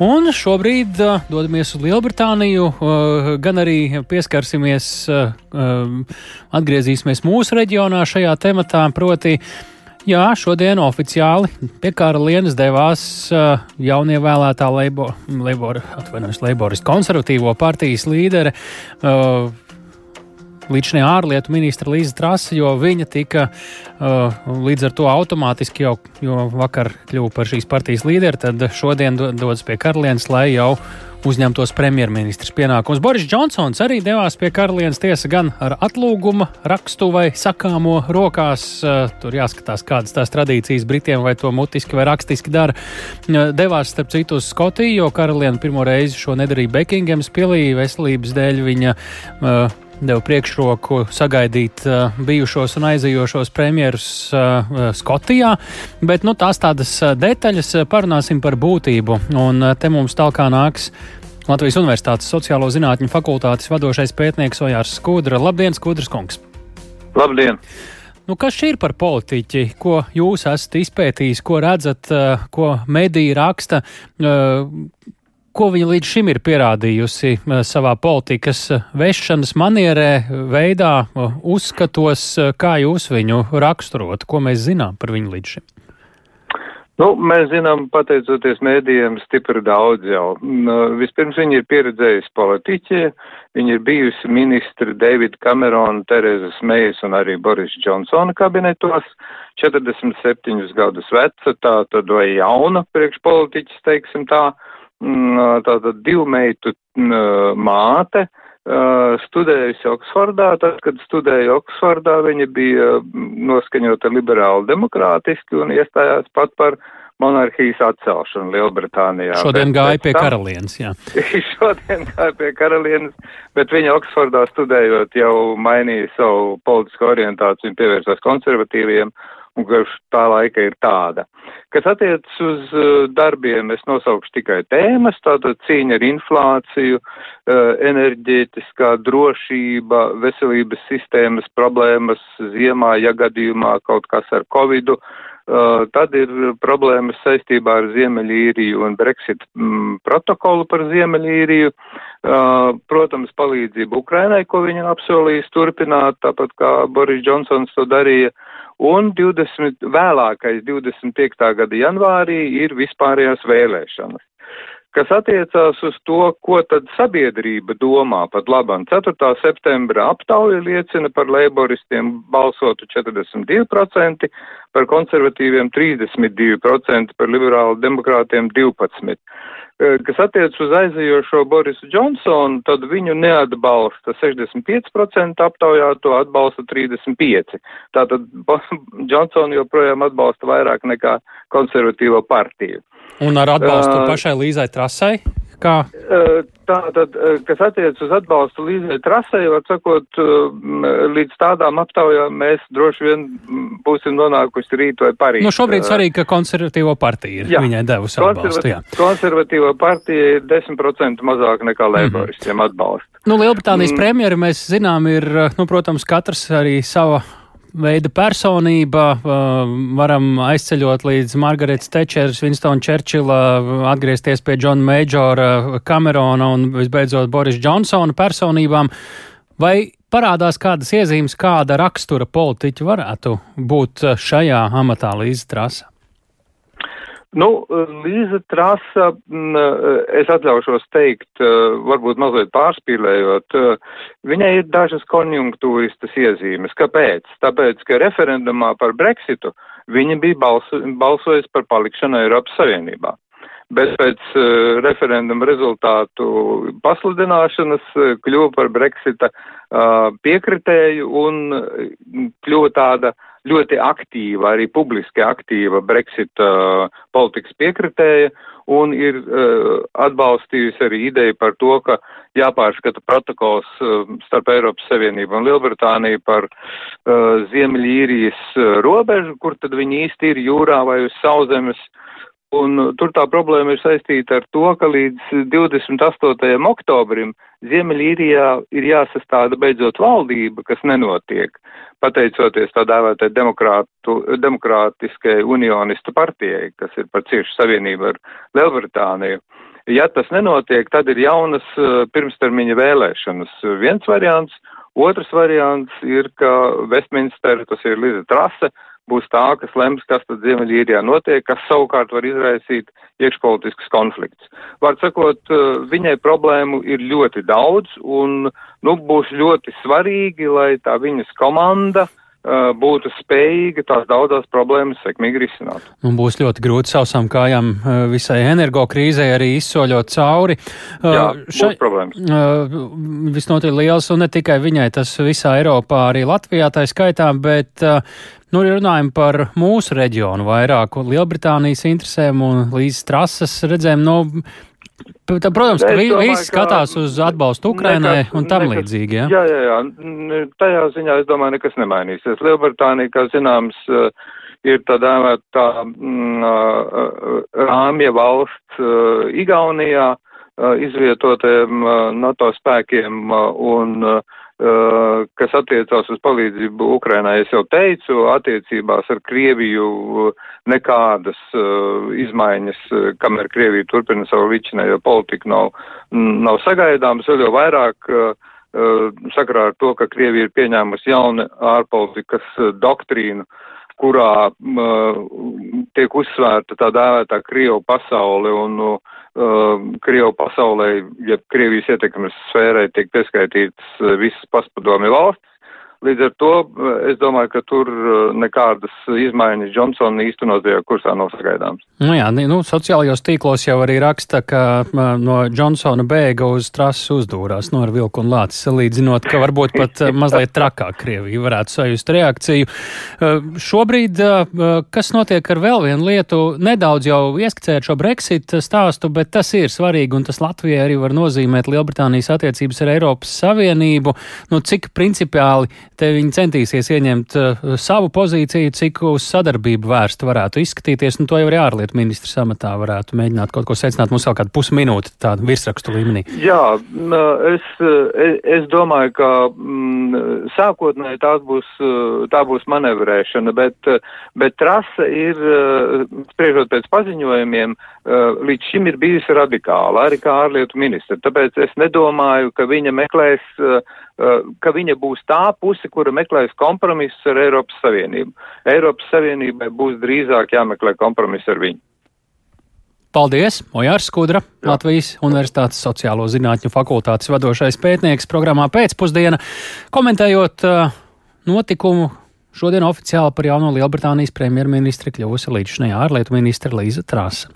Un šobrīd uh, dodamies uz Lielbritāniju, uh, gan arī pieskarsimies, uh, atgriezīsimies mūsu reģionā šajā tematā, proti. Jā, šodien oficiāli pie karalienes devās uh, jaunievēlētā Leibor, Leibor, Leiboristu konservatīvo partijas līdere uh, līdzinājā ārlietu ministra Līza Trasa, jo viņa tika uh, līdz ar to automātiski jau, jo vakar kļuva par šīs partijas līderi, tad šodien dodas pie karalienes, lai jau uzņemtos premjerministrs pienākums. Boris Džonsons arī devās pie karalienes tiesa gan ar atlūguma rakstu vai sakāmo rokās. Uh, tur jāskatās, kādas tās tradīcijas Britiem vai to mutiski vai rakstiski dara. Uh, devās starp citu uz Skotiju, jo karaliene pirmo reizi šo nedarīja Bekingams pilī veselības dēļ. Viņa uh, deva priekšroku sagaidīt uh, bijušos un aizejošos premjerus uh, Skotijā, bet nu, tās tādas uh, detaļas uh, parunāsim par būtību. Un uh, te mums tālāk nāks Latvijas Universitātes sociālo zinātņu fakultātes vadošais pētnieks Ojārs Skudra. Labdien, Skudras kungs! Labdien! Nu, kas šī ir par politiķi? Ko jūs esat izpētījis, ko redzat, uh, ko mediji raksta? Ko viņa līdz šim ir pierādījusi eh, savā politikas eh, vešanas manierē, veidā, eh, uzskatos, kā jūs viņu raksturot, ko mēs zinām par viņu līdz šim? Nu, mēs zinām, pateicoties mēdījiem, stipri daudz jau. Vispirms viņa ir pieredzējusi politiķi, viņa ir bijusi ministri Davida Camerona, Terezas Mejas un arī Boris Džonsona kabinetos, 47 gadus veca, tā tad vai jauna priekšpolitiķis, teiksim tā. Uh, tātad divu meitu mm, māte, studējusi Oksfordā. Tad, kad studēja Oksfordā, viņa bija mm, noskaņota liberāli demokrātiski un iestājās pat par monarhijas atcelšanu Lielbritānijā. Šodien gāja pie tam, karalienes, jā. šodien gāja pie karalienes, bet viņa Oksfordā studējot jau mainīja savu politisko orientāciju un pievērsās konservatīviem un ka tā laika ir tāda. Kas attiecas uz uh, darbiem, es nosaukšu tikai tēmas, tātad cīņa ar inflāciju, uh, enerģētiskā drošība, veselības sistēmas problēmas ziemā, ja gadījumā kaut kas ar covidu, uh, tad ir problēmas saistībā ar Ziemeļīriju un Brexit mm, protokolu par Ziemeļīriju. Protams, palīdzību Ukrainai, ko viņa apsolījis turpināt, tāpat kā Boris Džonsons to darīja. Un 20, vēlākais 25. gada janvārī ir vispārējās vēlēšanas. Kas attiecās uz to, ko tad sabiedrība domā pat labam. 4. septembra aptauja liecina par leiboristiem balsotu 42%, par konservatīviem 32%, par liberālu demokrātiem 12%. Eh, kas attiec uz aizējošo Borisu Džonsonu, tad viņu neatbalsta 65% aptaujā, to atbalsta 35%. Tātad Džonsonu joprojām atbalsta vairāk nekā konservatīvo partiju. Un ar atbalstu uh, pašai Līzai Trasai? Kā? Tā tad, kas attiec uz atbalstu līdzai trasei, var sakot, līdz tādām aptaujām mēs droši vien būsim nonākusi rīt vai parīt. Nu, šobrīd svarīgi, ka konservatīvo partija ir jā. viņai devusi atbalstu. Jā. Konservatīvo partija ir 10% mazāk nekā mhm. leiboristiem mm -hmm. atbalsta. Nu, Lielbritānijas mm. premjeri mēs zinām ir, nu, protams, katrs arī sava veida personība. Varam aizceļot līdz Margaretas Tečers, Winstona Čerčila, atgriezties pie Džona Meidžora, Kamerona un visbeidzot Boris Džonsona personībām. Vai parādās kādas iezīmes, kāda rakstura politiķi varētu būt šajā amatā līdz trasa? Nu, Līza Trasa, es atļaušos teikt, varbūt mazliet pārspīlējot, viņai ir dažas konjunktūristas iezīmes. Kāpēc? Tāpēc, ka referendumā par Brexitu viņa bija balso, balsojis par palikšanu Eiropas Savienībā. Bet pēc uh, referenduma rezultātu pasludināšanas kļuva par Brexita piekritēju un kļuva tāda uh, ļoti aktīva, arī publiski aktīva Brexit uh, politikas piekritēja un ir uh, atbalstījusi arī ideju par to, ka jāpārskata protokols uh, starp Eiropas Savienību un Lielbritāniju par uh, Ziemeļīrijas uh, robežu, kur tad viņi īsti ir jūrā vai uz sauzemes. Un tur tā problēma ir saistīta ar to, ka līdz 28. oktobrim Ziemeļīrijā ir jāsastāda beidzot valdība, kas nenotiek pateicoties tā dēvētai demokrātiskai unionistu partijai, kas ir par ciešu savienību ar Lielbritāniju. Ja tas nenotiek, tad ir jaunas pirmstermiņa vēlēšanas. Viens variants, otrs variants ir, ka Westminster, tas ir Liza Trase, būs tā, kas lems, kas tad Ziemeļīrijā notiek, kas savukārt var izraisīt iekšpolitisks konflikts. Var sakot, viņai problēmu ir ļoti daudz un, nu, būs ļoti svarīgi, lai tā viņas komanda uh, būtu spējīga tās daudzās problēmas sekmīgi risināt. Un būs ļoti grūti sausām kājām visai energo krīzē arī izsoļot cauri. Jā, šai, problēmas. Visnotaļ liels un ne tikai viņai, tas visā Eiropā, arī Latvijā tā skaitā, bet Nu, runājam par mūsu reģionu vairāk, Lielbritānijas interesēm un līdz trases redzēm. Nu, Tā, protams, ka visi skatās uz atbalstu Ukrainai nekas, un tam nekas, līdzīgi. Ja? Jā, jā, jā. Tajā ziņā es domāju, nekas nemainīsies. Lielbritānija, kā zināms, ir tā dēvēta mm, rāmja valsts Igaunijā izvietotiem NATO spēkiem un Uh, kas attiecās uz palīdzību Ukrainai, es jau teicu, attiecībās ar Krieviju nekādas uh, izmaiņas, uh, kamēr Krievija turpina savu līdzinējo politiku, nav, nav sagaidāmas, vēl jau vairāk uh, uh, sakarā ar to, ka Krievija ir pieņēmusi jaunu ārpolitikas uh, doktrīnu, kurā tiek uzsvērta tā dēvētā Krievu pasaule un uh, uh, Krievu pasaulē, ja Krievijas ietekmes sfērai tiek pieskaitītas uh, visas paspadomi valsts. Līdz ar to uh, es domāju, ka tur uh, nekādas izmaiņas Džonsona īstenotajā kursā nav sagaidāmas. Nu jā, nu, sociālajos tīklos jau arī raksta, ka no Džonsona bēga uz trases uzdūrās no nu, ar vilku un lāci, salīdzinot, ka varbūt pat mazliet trakāk Krievija varētu sajust reakciju. Šobrīd, kas notiek ar vēl vienu lietu, nedaudz jau ieskicēt šo Brexit stāstu, bet tas ir svarīgi un tas Latvijai arī var nozīmēt Lielbritānijas attiecības ar Eiropas Savienību. Nu, cik principiāli te viņi centīsies ieņemt savu pozīciju, cik uz sadarbību vērsta varētu izskatīties, un to jau arī ārlietu ministrs amatā varētu mēģināt kaut ko secināt. Mums vēl kāda pusminūte tāda virsrakstu līmenī. Jā, es, es domāju, ka m, sākotnēji tā būs, tā būs manevrēšana, bet, bet trasa ir, spriežot pēc paziņojumiem, līdz šim ir bijusi radikāla, arī kā ārlietu ministra. Tāpēc es nedomāju, ka viņa meklēs ka viņa būs tā puse, kura meklēs kompromisus ar Eiropas Savienību. Eiropas Savienībai būs drīzāk jāmeklē kompromiss ar viņu. Paldies! Ojārs Skudra, Jā. Latvijas Universitātes sociālo zinātņu fakultātes vadošais pētnieks programmā pēcpusdiena, komentējot uh, notikumu. Šodien oficiāli par jauno Lielbritānijas premjerministri kļuvusi līdzinājā ārlietu ministra Līza Trāsa.